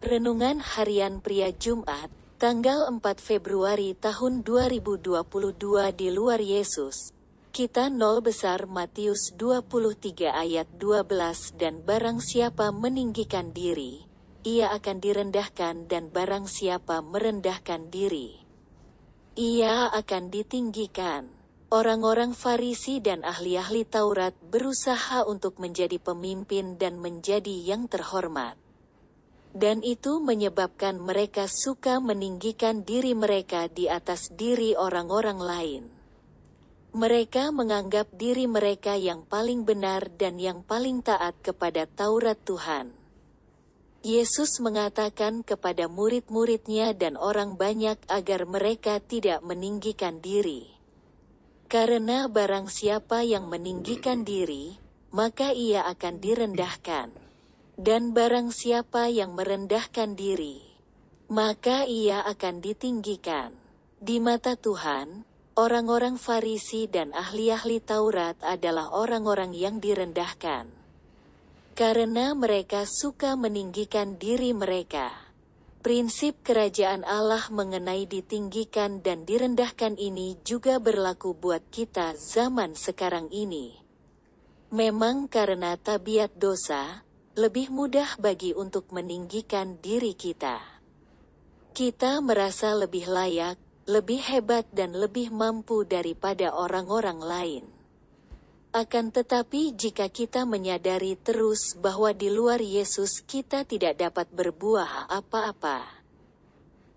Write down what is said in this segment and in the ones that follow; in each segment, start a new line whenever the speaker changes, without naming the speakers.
Renungan Harian Pria Jumat, tanggal 4 Februari tahun 2022 di luar Yesus. Kita nol besar Matius 23 ayat 12 dan barang siapa meninggikan diri, ia akan direndahkan dan barang siapa merendahkan diri, ia akan ditinggikan. Orang-orang Farisi dan ahli-ahli Taurat berusaha untuk menjadi pemimpin dan menjadi yang terhormat. Dan itu menyebabkan mereka suka meninggikan diri mereka di atas diri orang-orang lain. Mereka menganggap diri mereka yang paling benar dan yang paling taat kepada Taurat Tuhan. Yesus mengatakan kepada murid-muridnya dan orang banyak agar mereka tidak meninggikan diri. Karena barang siapa yang meninggikan diri, maka ia akan direndahkan. Dan barang siapa yang merendahkan diri, maka ia akan ditinggikan. Di mata Tuhan, orang-orang Farisi dan ahli-ahli Taurat adalah orang-orang yang direndahkan. Karena mereka suka meninggikan diri mereka. Prinsip kerajaan Allah mengenai ditinggikan dan direndahkan ini juga berlaku buat kita zaman sekarang ini. Memang karena tabiat dosa, lebih mudah bagi untuk meninggikan diri kita. Kita merasa lebih layak, lebih hebat dan lebih mampu daripada orang-orang lain. Akan tetapi jika kita menyadari terus bahwa di luar Yesus kita tidak dapat berbuah apa-apa,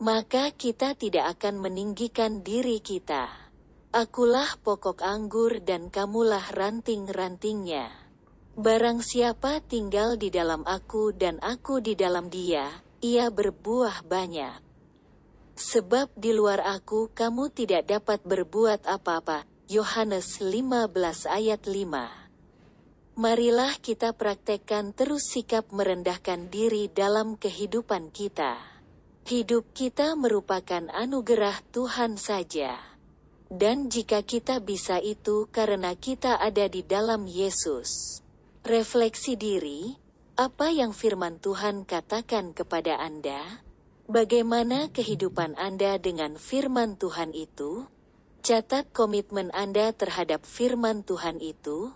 maka kita tidak akan meninggikan diri kita. Akulah pokok anggur dan kamulah ranting-rantingnya. Barang siapa tinggal di dalam aku dan aku di dalam dia, ia berbuah banyak. Sebab di luar aku kamu tidak dapat berbuat apa-apa, Yohanes 15 ayat 5. Marilah kita praktekkan terus sikap merendahkan diri dalam kehidupan kita. Hidup kita merupakan anugerah Tuhan saja. Dan jika kita bisa itu karena kita ada di dalam Yesus. Refleksi diri, apa yang firman Tuhan katakan kepada Anda? Bagaimana kehidupan Anda dengan firman Tuhan itu? Catat komitmen Anda terhadap firman Tuhan itu.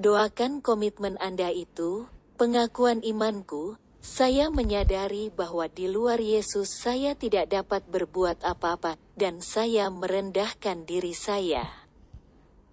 Doakan komitmen Anda itu. Pengakuan imanku, saya menyadari bahwa di luar Yesus saya tidak dapat berbuat apa-apa, dan saya merendahkan diri saya.